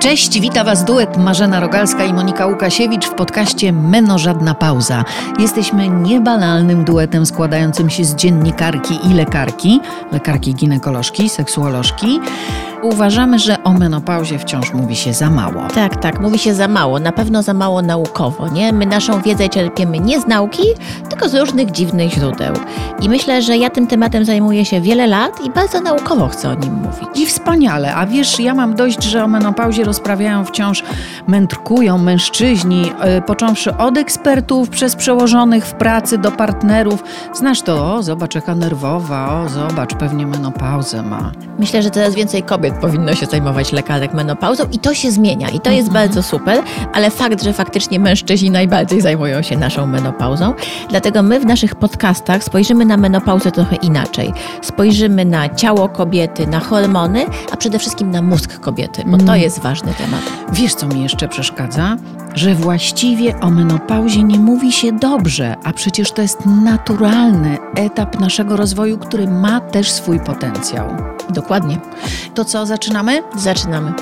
Cześć, wita Was duet Marzena Rogalska i Monika Łukasiewicz w podcaście Meno Żadna Pauza. Jesteśmy niebanalnym duetem składającym się z dziennikarki i lekarki, lekarki ginekolożki, seksuolożki. Uważamy, że o menopauzie wciąż mówi się za mało. Tak, tak, mówi się za mało, na pewno za mało naukowo, nie? My naszą wiedzę czerpiemy nie z nauki, tylko z różnych dziwnych źródeł. I myślę, że ja tym tematem zajmuję się wiele lat i bardzo naukowo chcę o nim mówić. I wspaniale, a wiesz, ja mam dość, że o menopauzie rozprawiają wciąż, mędrkują mężczyźni, yy, począwszy od ekspertów, przez przełożonych w pracy do partnerów. Znasz to, o, zobacz jaka nerwowa, o, zobacz, pewnie menopauzę ma. Myślę, że coraz więcej kobiet powinno się zajmować lekarek menopauzą i to się zmienia i to jest Mhm. bardzo super, ale fakt, że faktycznie mężczyźni najbardziej zajmują się naszą menopauzą, dlatego my w naszych podcastach spojrzymy na menopauzę trochę inaczej. Spojrzymy na ciało kobiety, na hormony, a przede wszystkim na mózg kobiety, bo Mm. to jest ważny temat. Wiesz, co mi jeszcze przeszkadza? Że właściwie o menopauzie nie mówi się dobrze, a przecież to jest naturalny etap naszego rozwoju, który ma też swój potencjał. Dokładnie. To co, zaczynamy? Zaczynamy.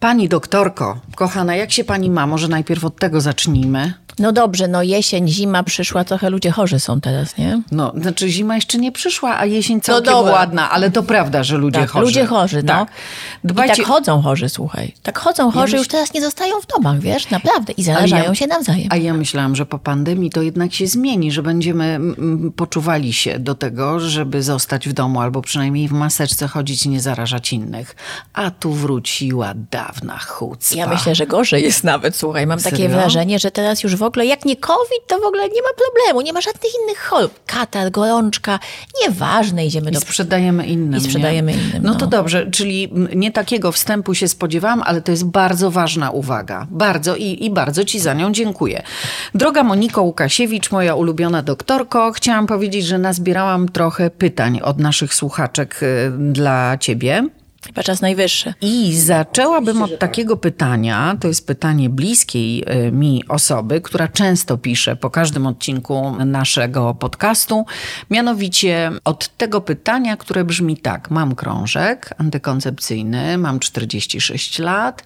Pani doktorko, kochana, jak się pani ma? Może najpierw od tego zacznijmy. No dobrze, no jesień, zima przyszła, trochę ludzie chorzy są teraz, nie? No, znaczy zima jeszcze nie przyszła, a jesień całkiem dobra. ładna, ale to prawda, że ludzie Tak, chorzy. ludzie chorzy, no. Tak. I Dbajcie, tak chodzą chorzy, słuchaj. Tak chodzą chorzy, myśl- już teraz nie zostają w domach, wiesz, naprawdę. I zarażają ja- się nawzajem. A ja myślałam, że po pandemii to jednak się zmieni, że będziemy poczuwali się do tego, żeby zostać w domu albo przynajmniej w maseczce chodzić i nie zarażać innych. A tu wróciła dawna chucpa. Ja myślę, że gorzej jest nawet, słuchaj. Mam takie Serio? wrażenie, że teraz już w ogóle, jak nie COVID, to w ogóle nie ma problemu, nie ma żadnych innych chorób. Katar, gorączka, nieważne, idziemy I do... sprzedajemy innym. I sprzedajemy nie? innym, No, no. to dobrze, czyli nie takiego wstępu się spodziewałam, ale to jest bardzo ważna uwaga. Bardzo i, i bardzo Ci za nią dziękuję. Droga Moniko Łukasiewicz, moja ulubiona doktorko, chciałam powiedzieć, że nazbierałam trochę pytań od naszych słuchaczek y, dla Ciebie. Chyba czas najwyższy. I zaczęłabym od takiego pytania. To jest pytanie bliskiej y, mi osoby, która często pisze po każdym odcinku naszego podcastu. Mianowicie od tego pytania, które brzmi tak: Mam krążek antykoncepcyjny, mam 46 lat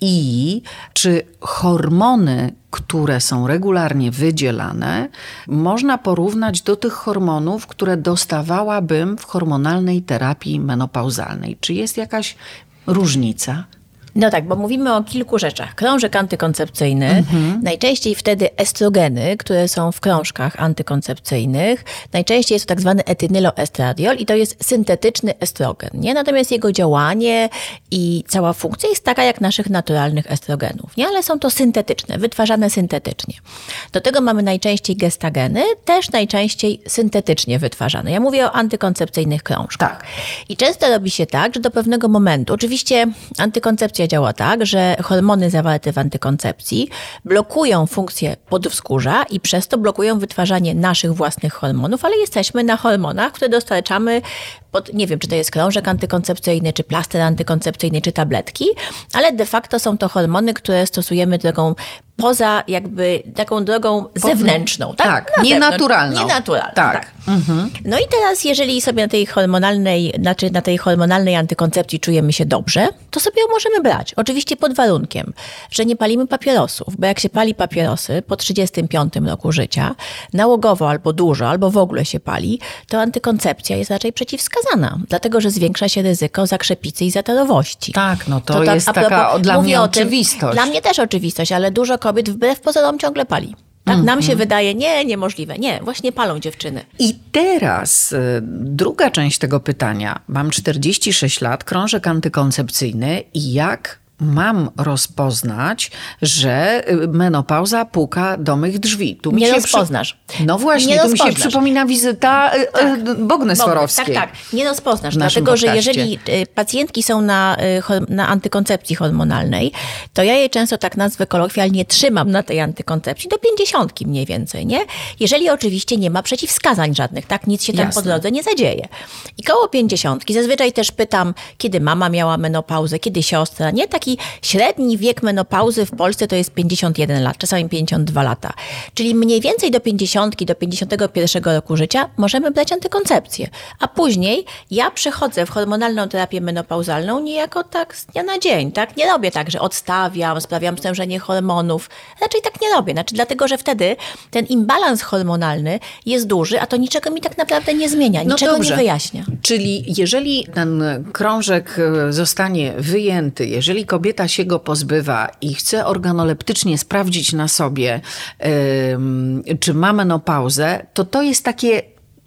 i czy hormony, które są regularnie wydzielane, można porównać do tych hormonów, które dostawałabym w hormonalnej terapii menopauzalnej? Czy jest jakaś różnica? No tak, bo mówimy o kilku rzeczach. Krążek antykoncepcyjny, Mhm. najczęściej wtedy estrogeny, które są w krążkach antykoncepcyjnych. Najczęściej jest to tak zwany etynyloestradiol i to jest syntetyczny estrogen. Nie? Natomiast jego działanie i cała funkcja jest taka jak naszych naturalnych estrogenów, nie? ale są to syntetyczne, wytwarzane syntetycznie. Do tego mamy najczęściej gestageny, też najczęściej syntetycznie wytwarzane. Ja mówię o antykoncepcyjnych krążkach. Tak. I często robi się tak, że do pewnego momentu, oczywiście antykoncepcja działa tak, że hormony zawarte w antykoncepcji blokują funkcję podwskórza i przez to blokują wytwarzanie naszych własnych hormonów, ale jesteśmy na hormonach, które dostarczamy pod, nie wiem, czy to jest krążek antykoncepcyjny, czy plaster antykoncepcyjny, czy tabletki, ale de facto są to hormony, które stosujemy drogą poza jakby taką drogą zewnętrzną. Tak, tak, Na nienaturalną. Nienaturalną, Tak. tak. No i teraz, jeżeli sobie na tej hormonalnej, znaczy na tej hormonalnej antykoncepcji czujemy się dobrze, to sobie ją możemy brać. Oczywiście pod warunkiem, że nie palimy papierosów, bo jak się pali papierosy po 35 roku życia, nałogowo albo dużo, albo w ogóle się pali, to antykoncepcja jest raczej przeciwwskazana, dlatego że zwiększa się ryzyko zakrzepicy i zatorowości. Tak, no to, tak jest taka dla mnie o tym- oczywistość. Dla mnie też oczywistość, ale dużo kobiet wbrew pozorom ciągle pali. Tak, nam Mhm. się wydaje, nie, niemożliwe. Nie, właśnie palą dziewczyny. I teraz y, druga część tego pytania. Mam 46 lat, krążek antykoncepcyjny i jak mam rozpoznać, że y, menopauza puka do mych drzwi? Tu Nie rozpoznasz. No właśnie, Nie tu mi się rozpoznasz. przypomina wizyta y, Tak. y, Bogny Swarowskiej. Tak, tak. Nie rozpoznasz, dlatego że podcaście. jeżeli y, pacjentki są na, na antykoncepcji hormonalnej, to ja je często tak nazwę kolokwialnie trzymam na tej antykoncepcji do pięćdziesiątki mniej więcej, nie? Jeżeli oczywiście nie ma przeciwwskazań żadnych, tak? Nic się tam Jasne. po drodze nie zadzieje. I koło pięćdziesiątki zazwyczaj też pytam, kiedy mama miała menopauzę, kiedy siostra, nie? Taki taki średni wiek menopauzy w Polsce to jest 51 lat, czasami 52 lata. Czyli mniej więcej do 50, do 51 roku życia możemy brać antykoncepcję. A później ja przechodzę w hormonalną terapię menopauzalną niejako tak z dnia na dzień, tak? Nie robię tak, że odstawiam, sprawiam stężenie hormonów. Raczej tak nie robię. Znaczy dlatego, że wtedy ten imbalans hormonalny jest duży, a to niczego mi tak naprawdę nie zmienia, no niczego dobrze. nie wyjaśnia. Czyli jeżeli ten krążek e, zostanie wyjęty, jeżeli kobieta się go pozbywa i chce organoleptycznie sprawdzić na sobie, yy, czy ma menopauzę, to to jest takie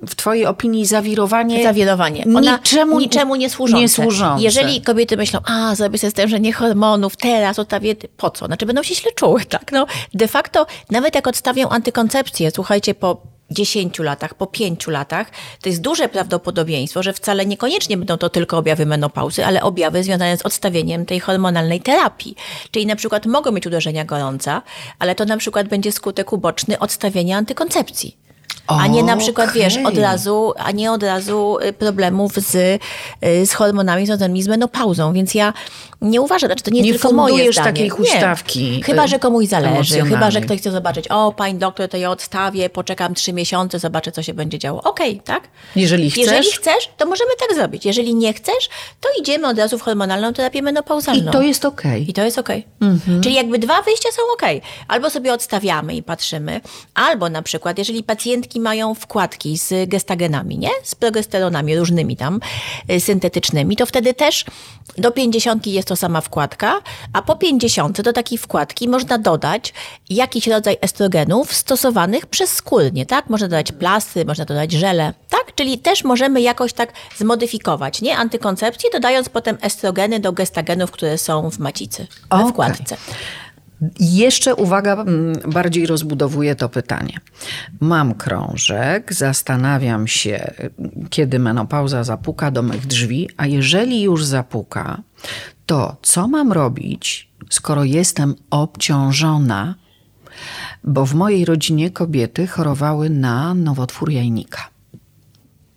w Twojej opinii zawirowanie? Zawirowanie. Ona niczemu, niczemu nie służące. nie służące. Jeżeli kobiety myślą, a zrobię sobie stężenie hormonów, teraz odstawię, po co? Znaczy będą się źle czuły, tak? No, de facto, nawet jak odstawią antykoncepcję, słuchajcie, po 10 latach, po 5 latach, to jest duże prawdopodobieństwo, że wcale niekoniecznie będą to tylko objawy menopauzy, ale objawy związane z odstawieniem tej hormonalnej terapii. Czyli na przykład mogą mieć uderzenia gorąca, ale to na przykład będzie skutek uboczny odstawienia antykoncepcji a nie na przykład, okay. wiesz, od razu, a nie od razu y, problemów z, y, z hormonami związanymi z menopauzą. Więc ja nie uważam, znaczy to nie, nie tylko moje zdanie. takiej huśtawki. Nie. Chyba, że komuś zależy. Chyba, że ktoś chce zobaczyć, o, pani doktor, to ja odstawię, poczekam trzy miesiące, zobaczę, co się będzie działo. Okej, okay, tak? Jeżeli chcesz. Jeżeli chcesz, to możemy tak zrobić. Jeżeli nie chcesz, to idziemy od razu w hormonalną terapię menopauzalną. I to jest okej. Okay. I to jest okej. Mhm. Czyli jakby dwa wyjścia są okej. Albo sobie odstawiamy i patrzymy, albo na przykład, jeżeli pacjentki mają wkładki z gestagenami, nie? Z progesteronami różnymi tam, y, syntetycznymi, to wtedy też do 50 jest to sama wkładka, a po 50 do takiej wkładki można dodać jakiś rodzaj estrogenów stosowanych przez skórnie, tak? Można dodać plastry, można dodać żele, tak? Czyli też możemy jakoś tak zmodyfikować, nie? Antykoncepcję, dodając potem estrogeny do gestagenów, które są w macicy, we okay. wkładce. Jeszcze uwaga, mm, bardziej rozbudowuję to pytanie. Mam krążek, zastanawiam się, kiedy menopauza zapuka do mych drzwi, a jeżeli już zapuka, to co mam robić, skoro jestem obciążona? Bo w mojej rodzinie kobiety chorowały na nowotwór jajnika.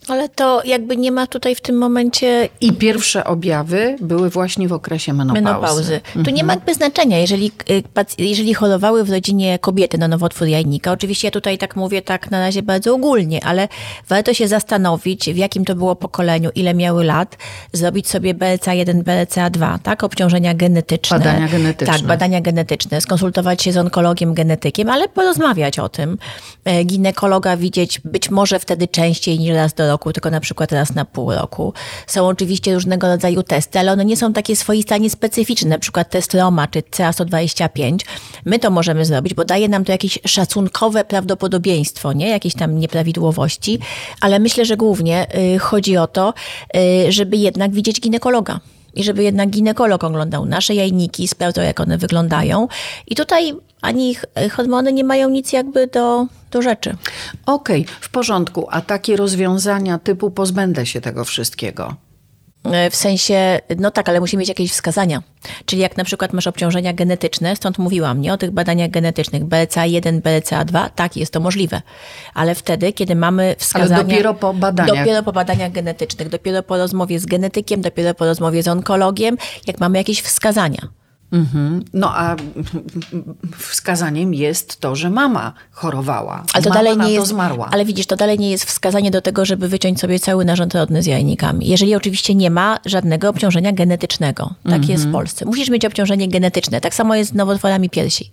Ale to jakby nie ma tutaj w tym momencie. I pierwsze objawy były właśnie w okresie menopauzy. menopauzy. Tu nie ma mhm. jakby znaczenia, jeżeli, y, jeżeli chorowały w rodzinie kobiety na nowotwór jajnika. Oczywiście ja tutaj tak mówię tak na razie bardzo ogólnie, ale warto się zastanowić, w jakim to było pokoleniu, ile miały lat, zrobić sobie BLCA1, BLCA2, tak? Obciążenia genetyczne. Badania genetyczne. Tak, badania genetyczne. Skonsultować się z onkologiem, genetykiem, ale porozmawiać o tym. E, ginekologa widzieć być może wtedy częściej niż raz do roku roku, tylko na przykład raz na pół roku. Są oczywiście różnego rodzaju testy, ale one nie są takie swoiste ani specyficzne, na przykład test Roma czy CA125. My to możemy zrobić, bo daje nam to jakieś szacunkowe prawdopodobieństwo, nie? Jakieś tam nieprawidłowości, ale myślę, że głównie y, chodzi o to, y, żeby jednak widzieć ginekologa i żeby jednak ginekolog oglądał nasze jajniki, sprawdzał, jak one wyglądają. I tutaj ani hormony nie mają nic jakby do, do rzeczy. Okej, okay, w porządku. A takie rozwiązania typu pozbędę się tego wszystkiego? E, w sensie, no tak, ale musi mieć jakieś wskazania. Czyli jak na przykład masz obciążenia genetyczne, stąd mówiłam, nie o tych badaniach genetycznych, BRCA1, BRCA2, tak, jest to możliwe. Ale wtedy, kiedy mamy wskazania... Ale dopiero po badaniach. Dopiero po badaniach genetycznych, dopiero po rozmowie z genetykiem, dopiero po rozmowie z onkologiem, jak mamy jakieś wskazania. Mhm. No a wskazaniem jest to, że mama chorowała. Ale to mama dalej nie jest, zmarła. Ale widzisz, to dalej nie jest wskazanie do tego, żeby wyciąć sobie cały narząd rodny z jajnikami. Jeżeli oczywiście nie ma żadnego obciążenia genetycznego. Tak mhm. jest w Polsce. Musisz mieć obciążenie genetyczne. Tak samo jest z nowotworami piersi.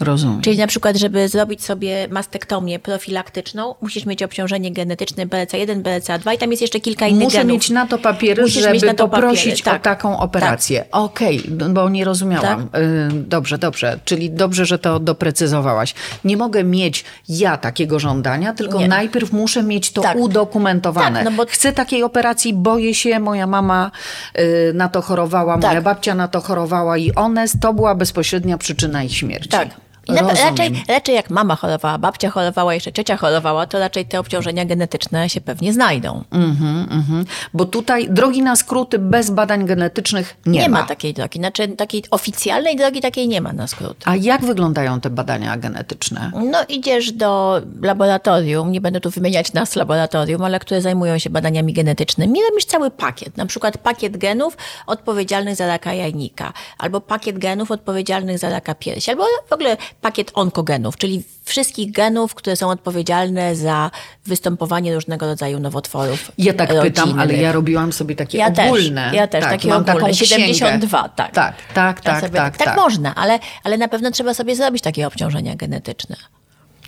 Rozumiem. Czyli na przykład, żeby zrobić sobie mastektomię profilaktyczną, musisz mieć obciążenie genetyczne BRCA1, BRCA2 i tam jest jeszcze kilka innych Muszę genów. mieć na to papiery, musisz żeby to poprosić papiery. o tak. taką operację. Tak. Okej, okay, bo nie rozumiałam. Tak? Y, dobrze, dobrze. Czyli dobrze, że to doprecyzowałaś. Nie mogę mieć ja takiego żądania, tylko nie. najpierw muszę mieć to tak. udokumentowane. Tak, no bo... Chcę takiej operacji, boję się, moja mama y, na to chorowała, moja tak. babcia na to chorowała i one, to była bezpośrednia przyczyna ich śmierci. Tak. I na, raczej, raczej jak mama chorowała, babcia chorowała, jeszcze ciocia chorowała, to raczej te obciążenia genetyczne się pewnie znajdą. Mhm, mhm. Bo tutaj drogi na skróty bez badań genetycznych nie, Nie ma. ma takiej drogi, znaczy takiej oficjalnej drogi takiej nie ma na skróty. A jak wyglądają te badania genetyczne? No idziesz do laboratorium, nie będę tu wymieniać nas laboratorium, ale które zajmują się badaniami genetycznymi, robisz cały pakiet, na przykład pakiet genów odpowiedzialnych za raka jajnika, albo pakiet genów odpowiedzialnych za raka piersi, albo w ogóle pakiet onkogenów, czyli wszystkich genów, które są odpowiedzialne za występowanie różnego rodzaju nowotworów. Ja tak pytam, rodzinnych. ale ja robiłam sobie takie Ja też, ogólne. ja też, tak, takie mam ogólne. taką księgę. 72, tak. Tak, tak, Ja tak, sobie tak, tak, tak. można, ale, ale na pewno trzeba sobie zrobić takie obciążenia genetyczne.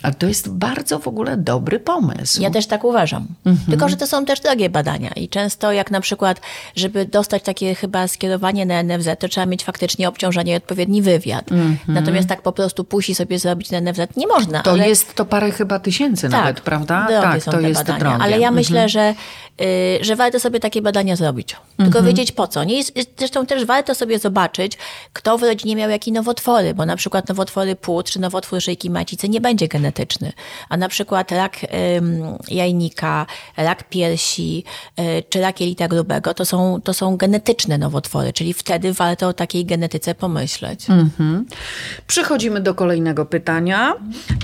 A to jest bardzo w ogóle dobry pomysł. Ja też tak uważam. Tylko, że to są też drogie badania i często jak na przykład, żeby dostać takie chyba skierowanie na NFZ, to trzeba mieć faktycznie obciążenie i odpowiedni wywiad. Natomiast tak po prostu pójść i sobie zrobić na NFZ nie można. To ale... jest to parę chyba tysięcy nawet, prawda? Tak, są to te jest badania. drogie. Ale ja myślę, że, y, że warto sobie takie badania zrobić. Tylko wiedzieć po co. Nie jest, zresztą też warto sobie zobaczyć, kto w rodzinie miał jakie nowotwory, bo na przykład nowotwory płuc czy nowotwór szyjki macicy nie będzie genetyczny. A na przykład rak jajnika, rak piersi y, czy rak jelita grubego to są, to są genetyczne nowotwory, czyli wtedy warto o takiej genetyce pomyśleć. Przechodzimy do kolejnego pytania.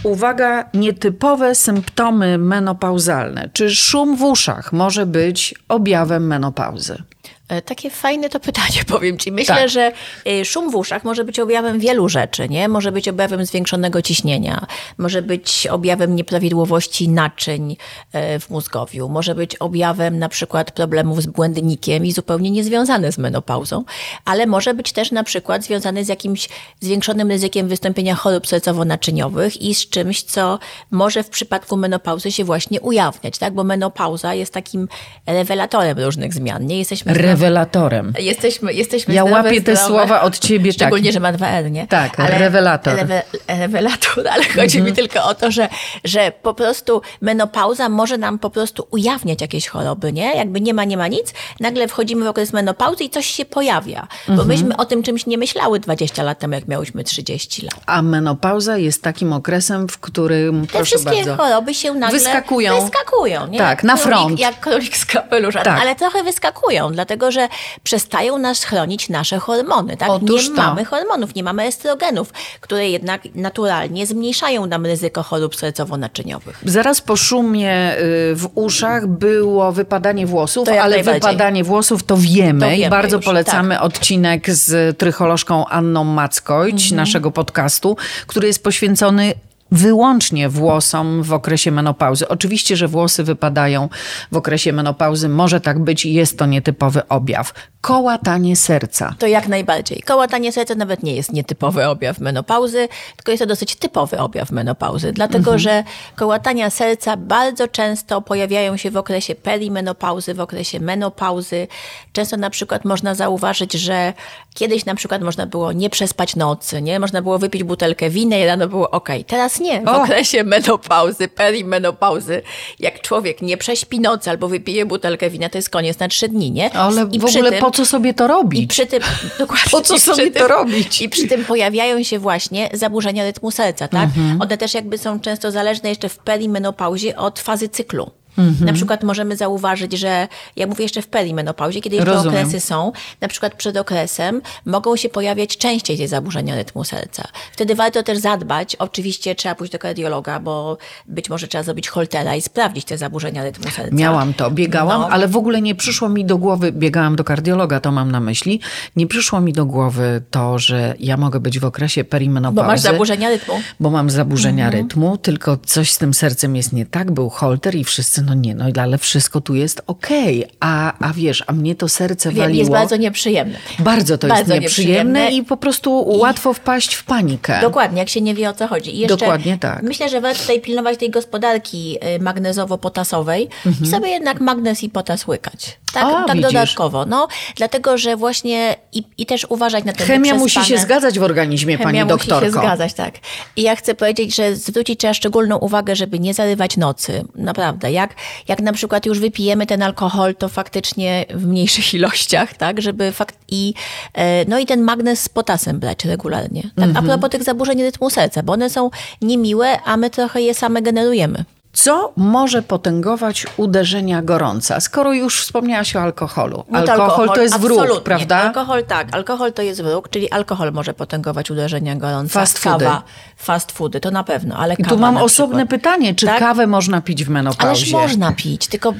Uwaga, nietypowe symptomy menopauzalne. Czy szum w uszach może być objawem menopauzy? E, Takie fajne to pytanie, powiem Ci. Myślę, Tak. że y, szum w uszach może być objawem wielu rzeczy, nie? Może być objawem zwiększonego ciśnienia, może być objawem nieprawidłowości naczyń e, w mózgowiu, może być objawem na przykład problemów z błędnikiem i zupełnie niezwiązane z menopauzą, ale może być też na przykład związany z jakimś zwiększonym ryzykiem wystąpienia chorób sercowo-naczyniowych i z czymś, co może w przypadku menopauzy się właśnie ujawniać, tak? Bo menopauza jest takim rewelatorem różnych zmian, nie? Jesteśmy Rewelatorem. Jesteśmy, jesteśmy Ja zdrowe, łapię te zdrowe. słowa od ciebie, tak. Szczególnie, że ma dwa R, nie? Tak, rewelator. Rewe, rewelator, ale chodzi mi tylko o to, że, że po prostu menopauza może nam po prostu ujawniać jakieś choroby, nie? Jakby nie ma, nie ma nic, nagle wchodzimy w okres menopauzy i coś się pojawia. Bo myśmy o tym czymś nie myślały 20 lat temu, jak miałyśmy 30 lat. A menopauza jest takim okresem, w którym, Te wszystkie bardzo, choroby się nagle Wyskakują. wyskakują nie? Tak, na Jak królik- front. Jak królik z kapelusza. Tak. Ale trochę wyskakują, dlatego że przestają nas chronić nasze hormony. Tak? Otóż nie to. mamy hormonów, nie mamy estrogenów, które jednak naturalnie zmniejszają nam ryzyko chorób sercowo-naczyniowych. Zaraz po szumie y, w uszach było wypadanie włosów, ale wypadanie włosów to wiemy, To i wiemy bardzo już, polecamy odcinek z trycholożką Anną Mackojć, naszego podcastu, który jest poświęcony wyłącznie włosom w okresie menopauzy. Oczywiście, że włosy wypadają w okresie menopauzy, może tak być i jest to nietypowy objaw. Kołatanie serca. To jak najbardziej. Kołatanie serca nawet nie jest nietypowy objaw menopauzy, tylko jest to dosyć typowy objaw menopauzy, dlatego że kołatania serca bardzo często pojawiają się w okresie perimenopauzy, w okresie menopauzy. Często na przykład można zauważyć, że kiedyś na przykład można było nie przespać nocy, nie? Można było wypić butelkę wina i rano było ok. Teraz nie. W O! okresie menopauzy, perimenopauzy, jak człowiek nie prześpi nocy albo wypije butelkę wina, to jest koniec na trzy dni, nie? Ale I w ogóle tym- po co sobie to i robić? przy tym, dokładnie. Po co i przy sobie to tym, robić? I przy tym pojawiają się właśnie zaburzenia rytmu serca, tak? Mhm. One też jakby są często zależne jeszcze w perimenopauzie od fazy cyklu. Mhm. Na przykład możemy zauważyć, że ja mówię jeszcze w perimenopauzie, kiedy Rozumiem. okresy są, na przykład przed okresem mogą się pojawiać częściej te zaburzenia rytmu serca. Wtedy warto też zadbać, oczywiście trzeba pójść do kardiologa, bo być może trzeba zrobić holtera i sprawdzić te zaburzenia rytmu serca. Miałam to, biegałam, No. ale w ogóle nie przyszło mi do głowy, biegałam do kardiologa, to mam na myśli, nie przyszło mi do głowy to, że ja mogę być w okresie perimenopauzy. Bo masz zaburzenia rytmu. Bo mam zaburzenia Mhm. rytmu, tylko coś z tym sercem jest nie tak, był holter i wszyscy, no nie, no ale wszystko tu jest okej. A, a wiesz, a mnie to serce Wiem, waliło. jest bardzo nieprzyjemne. Bardzo to Bardzo jest nieprzyjemne, nieprzyjemne. i po prostu łatwo wpaść w panikę. Dokładnie, jak się nie wie o co chodzi. I jeszcze Dokładnie tak. Myślę, że warto tutaj pilnować tej gospodarki y, magnezowo-potasowej i sobie jednak magnez i potas łykać. Tak, Mhm. A, tak widzisz. dodatkowo. No, dlatego, że właśnie i, i też uważać na ten Chemia musi się zgadzać w organizmie, pani Chemia doktorko. musi się zgadzać, tak. I ja chcę powiedzieć, że zwrócić trzeba szczególną uwagę, żeby nie zarywać nocy. Naprawdę. Jak Jak na przykład już wypijemy ten alkohol, to faktycznie w mniejszych ilościach, tak? Żeby fakt i, e, no i ten magnez z potasem brać regularnie. Tak? A propos tych zaburzeń rytmu serca, bo one są niemiłe, a my trochę je same generujemy. Co może potęgować uderzenia gorąca? Skoro już wspomniałaś o alkoholu. No to alkohol, to jest wróg, absolutnie. prawda? Alkohol tak, alkohol to jest wróg, czyli alkohol może potęgować uderzenia gorąca. Fast foody. Kawa, fast foody, to na pewno, ale I tu mam osobne pytanie, czy Tak? kawę można pić w menopauzie? Ależ można pić, tylko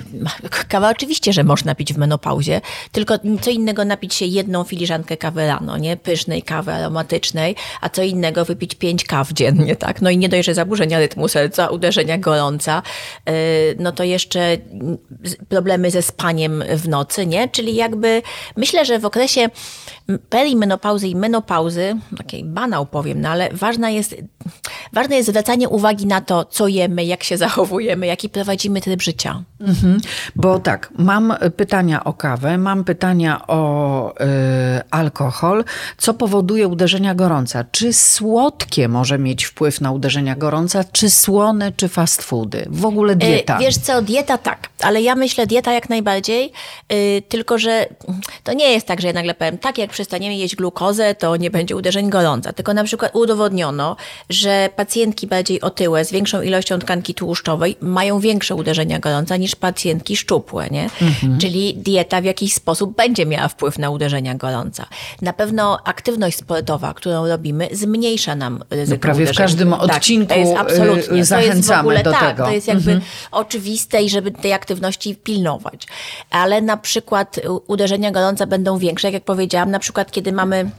kawa oczywiście, że można pić w menopauzie, tylko co innego napić się jedną filiżankę kawy rano, nie? Pysznej kawy aromatycznej, a co innego wypić pięć kaw dziennie, tak? No i nie dość, że zaburzenia rytmu serca, uderzenia gorąca, yy, no to jeszcze problemy ze spaniem w nocy, nie? Czyli jakby myślę, że w okresie perimenopauzy i menopauzy, takiej banał powiem, no ale ważna jest, ważne jest zwracanie uwagi na to, co jemy, jak się zachowujemy, jaki prowadzimy tryb życia. Mhm. Bo tak, mam pytania o kawę, mam pytania o y, alkohol. Co powoduje uderzenia gorąca? Czy słodkie może mieć wpływ na uderzenia gorąca, czy słone, czy fast foody? W ogóle dieta. E, Wiesz co, dieta tak, ale ja myślę dieta jak najbardziej, y, tylko że to nie jest tak, że ja nagle powiem, tak jak przestaniemy jeść glukozę, to nie będzie uderzeń gorąca, tylko na przykład udowodniono, że pacjentki bardziej otyłe z większą ilością tkanki tłuszczowej mają większe uderzenia gorąca niż pacjentki szczupłe, nie? Czyli dieta w jakiś sposób będzie miała wpływ na uderzenia gorąca. Na pewno aktywność sportowa, którą robimy, zmniejsza nam ryzyko No prawie w uderzeń. każdym tak, odcinku, to jest y, absolutnie. To jest w zachęcamy ogóle, do tak, tego. To jest jakby oczywiste i żeby tej aktywności pilnować. Ale na przykład uderzenia gorąca będą większe, jak powiedziałam, na przykład kiedy mamy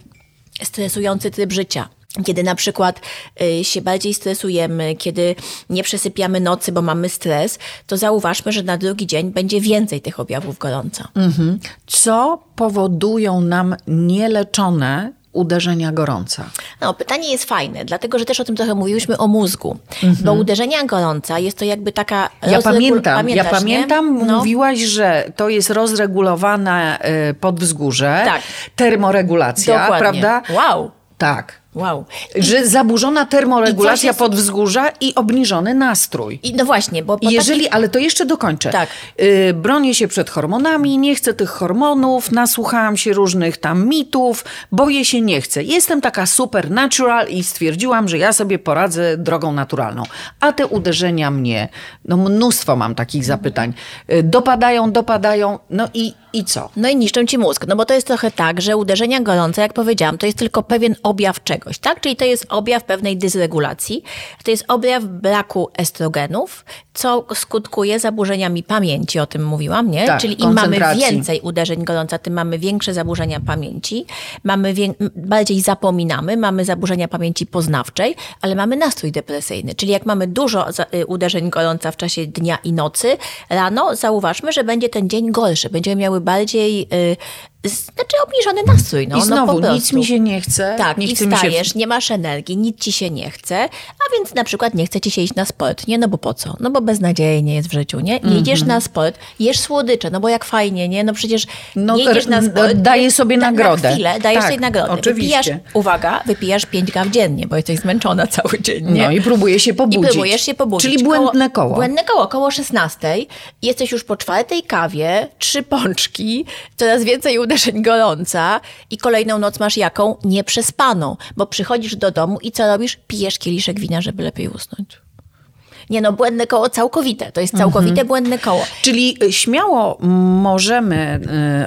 stresujący tryb życia. Kiedy na przykład y, się bardziej stresujemy, kiedy nie przesypiamy nocy, bo mamy stres, to zauważmy, że na drugi dzień będzie więcej tych objawów gorąca. Mhm. Co powodują nam nieleczone uderzenia gorąca? No, pytanie jest fajne, dlatego że też o tym trochę mówiłyśmy o mózgu. Bo uderzenia gorąca jest to jakby taka. Mhm. Ja pamiętam, ja pamiętam, No. mówiłaś, że to jest rozregulowane y, podwzgórze, Tak. termoregulacja, Dokładnie. prawda? Wow. Tak. Wow. Że zaburzona termoregulacja jest- podwzgórza i obniżony nastrój. I no właśnie, bo Jeżeli, takich- ale to jeszcze dokończę. Tak. Y, bronię się przed hormonami, nie chcę tych hormonów, nasłuchałam się różnych tam mitów, boję się, nie chcę. Jestem taka supernatural i stwierdziłam, że ja sobie poradzę drogą naturalną. A te uderzenia mnie, no mnóstwo mam takich zapytań, y, dopadają, dopadają, no i, i co? No i niszczą ci mózg. No bo to jest trochę tak, że uderzenia gorące, jak powiedziałam, to jest tylko pewien objaw czegoś, tak? Czyli to jest objaw pewnej dysregulacji. To jest objaw braku estrogenów, co skutkuje zaburzeniami pamięci, o tym mówiłam, nie? Tak, Czyli im mamy więcej uderzeń gorąca, tym mamy większe zaburzenia pamięci, mamy bardziej zapominamy, mamy zaburzenia pamięci poznawczej, ale mamy nastrój depresyjny. Czyli jak mamy dużo y, uderzeń gorąca w czasie dnia i nocy, rano zauważmy, że będzie ten dzień gorszy. Będziemy miały bardziej, y, znaczy obniżony nastrój. No, I no znowu, prostu. nic mi się nie chce. Tak, nie i mi się... wstajesz, nie masz energii, nic ci się nie chce, a więc na przykład nie chce ci się iść na sport, nie? No bo po co? No bo beznadziejnie jest w życiu, nie? Nie idziesz na sport, jesz słodycze, no bo jak fajnie, nie? No przecież No, nie idziesz na sport. daję nie- sobie na, nagrodę. Na chwilę dajesz Tak, sobie nagrodę. oczywiście. Wypijasz, uwaga, wypijasz 5 kaw dziennie, bo jesteś zmęczona cały dzień, nie? No i próbuję się I pobudzić. próbujesz się pobudzić. Czyli błędne koło. Błędne koło, koło 16. Jesteś już po czwartej kawie, trzy pączki, coraz więcej uderzeń gorąca i kolejną noc masz jaką? Nieprzespaną, bo przychodzisz do domu i co robisz? Pijesz kieliszek wina, żeby lepiej usnąć. Nie no, błędne koło całkowite. To jest całkowite Mhm. błędne koło. Czyli śmiało możemy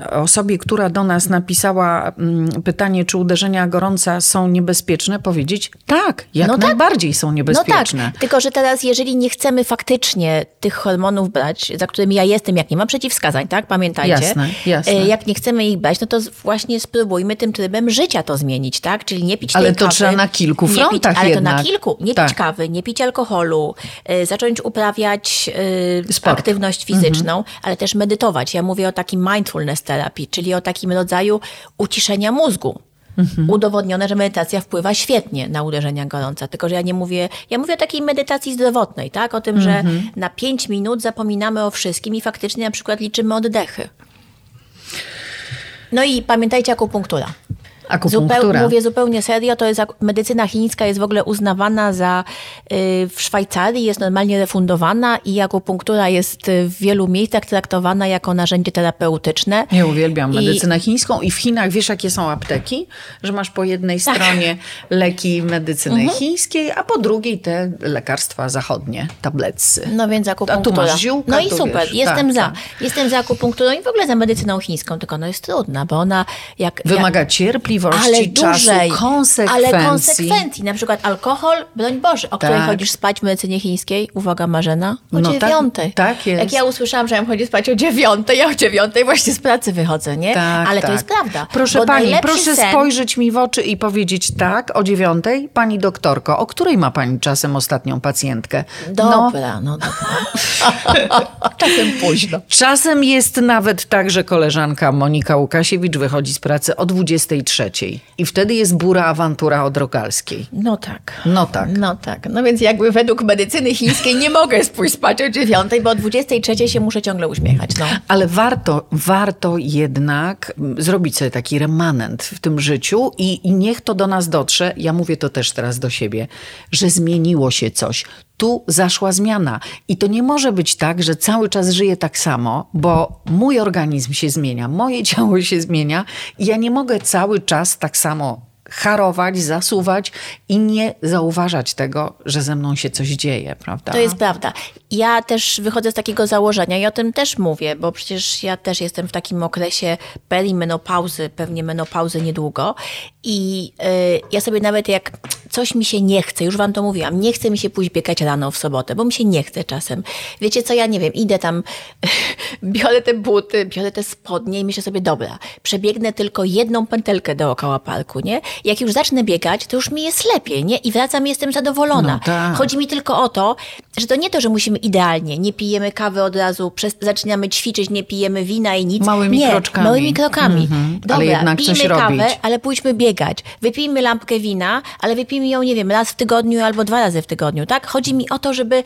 y, osobie, która do nas napisała mm, pytanie, czy uderzenia gorąca są niebezpieczne, powiedzieć tak, jak No tak. najbardziej są niebezpieczne. No tak, tylko że teraz jeżeli nie chcemy faktycznie tych hormonów brać, za którymi ja jestem, jak nie mam przeciwwskazań, tak? Pamiętajcie. Jasne, jasne. E, Jak nie chcemy ich brać, no to właśnie spróbujmy tym trybem życia to zmienić, tak? Czyli nie pić Ale to kawy. trzeba na kilku nie frontach pić, Ale to na jednak. kilku. Nie Tak. pić kawy, nie pić alkoholu, zacząć uprawiać e, Sport. aktywność fizyczną, ale też medytować. Ja mówię o takim mindfulness terapii, czyli o takim rodzaju uciszenia mózgu. Udowodnione, że medytacja wpływa świetnie na uderzenia gorąca. Tylko, że ja nie mówię, ja mówię o takiej medytacji zdrowotnej, tak? O tym, że na 5 minut zapominamy o wszystkim i faktycznie na przykład liczymy oddechy. No i pamiętajcie akupunktura. Akupunktura. Zupeł, mówię zupełnie serio, to jest medycyna chińska jest w ogóle uznawana za y, w Szwajcarii jest normalnie refundowana i akupunktura jest w wielu miejscach traktowana jako narzędzie terapeutyczne. Ja uwielbiam I- medycynę chińską i w Chinach wiesz, jakie są apteki? Że masz po jednej Tak. stronie leki medycyny Mhm. chińskiej, a po drugiej te lekarstwa zachodnie, tabletcy. No więc akupunktura. masz ziółka, no i tu super, wiesz, jestem tak, za. tak. Jestem za akupunkturą i w ogóle za medycyną chińską, tylko ona jest trudna, bo ona jak... Wymaga jak, cierpliwości, ale czasu, dłużej, konsekwencji. ale konsekwencji. Na przykład alkohol, broń Boże, o której Tak. chodzisz spać w medycynie chińskiej, uwaga Marzena, o No tak- dziewiątej. tak jest. Jak ja usłyszałam, że ja chodzić spać o dziewiątej, ja o dziewiątej właśnie z pracy wychodzę, nie? Tak, ale tak. to jest prawda. Proszę pani, proszę sen, spojrzeć mi w oczy i powiedzieć tak o dziewiątej. Pani doktorko, o której ma pani czasem ostatnią pacjentkę? No, Dobra, no dobra. Czasem późno. Czasem jest nawet tak, że koleżanka Monika Łukasiewicz wychodzi z pracy o 23 i wtedy jest bura awantura od Rogalskiej. No tak. No tak. No tak. No więc jakby według medycyny chińskiej nie mogę pójść spać o dziewiątej, bo o 23 się muszę ciągle uśmiechać. No. Ale warto, warto jednak zrobić sobie taki remanent w tym życiu i, i niech to do nas dotrze. Ja mówię to też teraz do siebie, że zmieniło się coś. Tu zaszła zmiana. I to nie może być tak, że cały czas żyję tak samo, bo mój organizm się zmienia, moje ciało się zmienia i ja nie mogę cały czas tak samo harować, zasuwać i nie zauważać tego, że ze mną się coś dzieje, prawda? To jest prawda. Ja też wychodzę z takiego założenia i o tym też mówię, bo przecież ja też jestem w takim okresie perimenopauzy, pewnie menopauzy niedługo i y, ja sobie nawet jak coś mi się nie chce, już wam to mówiłam, nie chce mi się pójść biegać rano w sobotę, bo mi się nie chce czasem. Wiecie co, ja nie wiem, idę tam, biorę te buty, biorę te spodnie i myślę sobie, dobra, przebiegnę tylko jedną pętelkę dookoła parku, nie? Jak już zacznę biegać, to już mi jest lepiej, nie? I wracam i jestem zadowolona. No tak. Chodzi mi tylko o to, że to nie to, że musimy idealnie, nie pijemy kawy od razu, przez, zaczynamy ćwiczyć, nie pijemy wina i nic. Małymi nie, kroczkami. małymi krokami. Mhm. Dobra, Ale jednak pijmy coś kawę, robić. ale pójdźmy biegać. Wypijmy lampkę wina, ale wypijmy ją, nie wiem, raz w tygodniu albo dwa razy w tygodniu, tak? Chodzi mi o to, żeby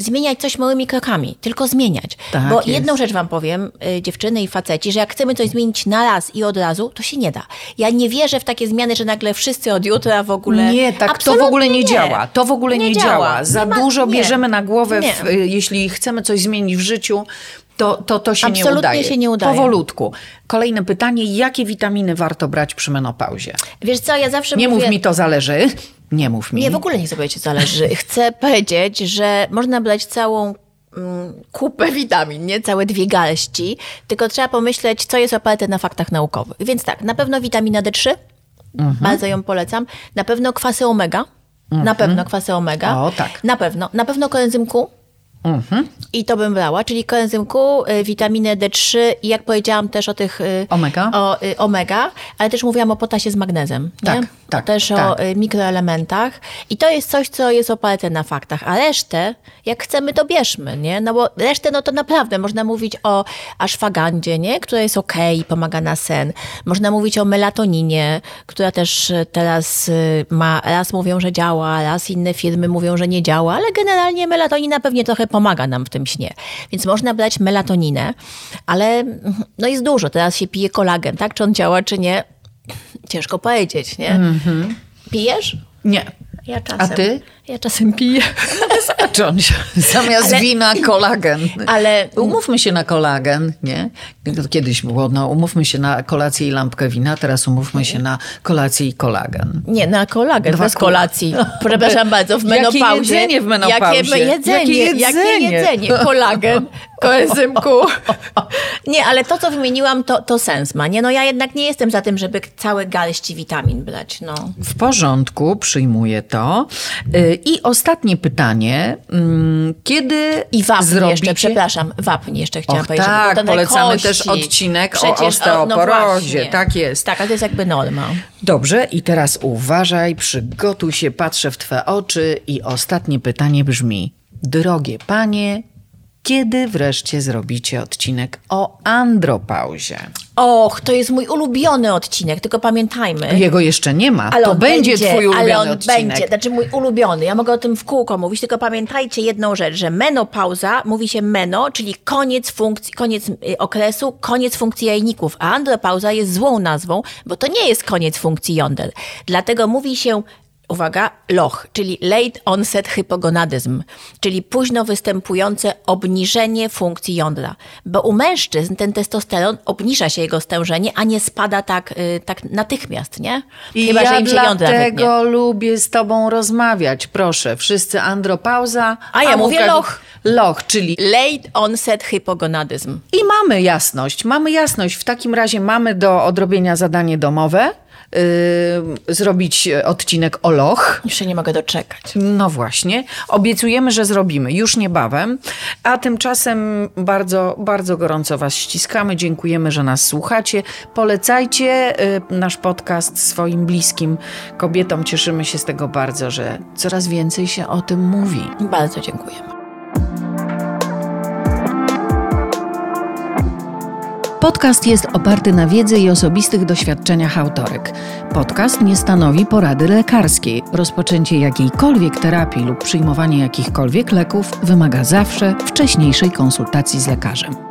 zmieniać coś małymi krokami, tylko zmieniać. Tak Bo jest. jedną rzecz wam powiem, y, dziewczyny i faceci, że jak chcemy coś zmienić na raz i od razu, to się nie da. Ja nie wierzę w takie zmiany, że nagle wszyscy od jutra w ogóle... Nie, tak to w ogóle nie, nie. działa. To w ogóle nie, działa. Za Nie ma- dużo nie. bierzemy na głowę, Nie. w, y, jeśli chcemy coś zmienić w życiu, to to, to się nie Absolutnie udaje. się nie udaje. Powolutku. Kolejne pytanie, jakie witaminy warto brać przy menopauzie? Wiesz co, ja zawsze Nie mówię... mów mi to zależy. Nie mów mi. Nie, w ogóle nie sobie ci zależy. Chcę powiedzieć, że można brać całą mm, kupę witamin, nie całe dwie garści, tylko trzeba pomyśleć, co jest oparte na faktach naukowych. Więc tak, na pewno witamina D3, Mhm. bardzo ją polecam. Na pewno kwasy omega, na pewno kwasy omega. Mhm. O, tak. Na pewno. Na pewno koenzym Q. Mhm. I to bym brała, czyli koenzym Q, y, witaminę D3 i jak powiedziałam też o tych... y, Omega? O y, omega, ale też mówiłam o potasie z magnezem. Nie? Tak, tak, Też tak. o y, mikroelementach. I to jest coś, co jest oparte na faktach. A resztę, jak chcemy, to bierzmy, nie? No bo resztę, no to naprawdę można mówić o aszwagandzie, nie? Która jest okej, pomaga na sen. Można mówić o melatoninie, która też y, teraz ma, raz mówią, że działa, raz inne firmy mówią, że nie działa, ale generalnie melatonina pewnie trochę pomaga nam w tym śnie. Więc można brać melatoninę, ale mm, no jest dużo. Teraz się pije kolagen, tak? Czy on działa, czy nie? Ciężko powiedzieć, nie? Pijesz? Nie. Ja czasem. A ty? Ja czasem piję. Zacząć. Zamiast Ale- wina kolagen. Ale Umówmy się na kolagen, nie? Kiedyś było, no umówmy się na kolację i lampkę wina, teraz umówmy się na kolację i kolagen. nie, na kolagen, Dwa bez ko- kolacji. Przepraszam bardzo, w Jakie menopauzie. jedzenie w menopauzie? Jakie jedzenie, Jakie jakie jedzenie? jedzenie. Kolagen, koenzymku. Nie, ale to, co wymieniłam, to, to sens ma. Nie, no ja jednak nie jestem za tym, żeby całe garści witamin brać, no. W porządku, przyjmuję to. Y, I ostatnie pytanie. Mm, Kiedy I wapń zrobicie... jeszcze, przepraszam, wapń jeszcze chciałam Och, powiedzieć. tak, polecamy kości. też odcinek o Przecież, osteoporozie, właśnie. tak jest. Tak, ale to jest jakby norma. Dobrze, i teraz uważaj, przygotuj się, patrzę w Twe oczy i ostatnie pytanie brzmi. Drogie panie, kiedy wreszcie zrobicie odcinek o andropauzie? Och, to jest mój ulubiony odcinek, tylko pamiętajmy. Jego jeszcze nie ma. Ale to będzie, będzie twój ulubiony ale on odcinek. będzie, znaczy mój ulubiony. Ja mogę o tym w kółko mówić, tylko pamiętajcie jedną rzecz, że menopauza mówi się meno, czyli koniec funkcji, koniec y, okresu, koniec funkcji jajników, a andropauza jest złą nazwą, bo to nie jest koniec funkcji jąder. Dlatego mówi się uwaga, loch, czyli late onset hypogonadyzm, czyli późno występujące obniżenie funkcji jądra. Bo u mężczyzn ten testosteron obniża się jego stężenie, a nie spada tak, y, tak natychmiast, nie? I Chyba, ja że im się dlatego lubię z tobą rozmawiać. Proszę, wszyscy andropauza. A ja a mówię loch. Loch, czyli late onset hypogonadyzm. I mamy jasność, mamy jasność. W takim razie mamy do odrobienia zadanie domowe. Yy, zrobić odcinek o loch. Już się nie mogę doczekać. No właśnie. Obiecujemy, że zrobimy już niebawem. A tymczasem bardzo, bardzo gorąco Was ściskamy. Dziękujemy, że nas słuchacie. Polecajcie yy, nasz podcast swoim bliskim kobietom. Cieszymy się z tego bardzo, że coraz więcej się o tym mówi. Bardzo dziękujemy. Podcast jest oparty na wiedzy i osobistych doświadczeniach autorek. Podcast nie stanowi porady lekarskiej. Rozpoczęcie jakiejkolwiek terapii lub przyjmowanie jakichkolwiek leków wymaga zawsze wcześniejszej konsultacji z lekarzem.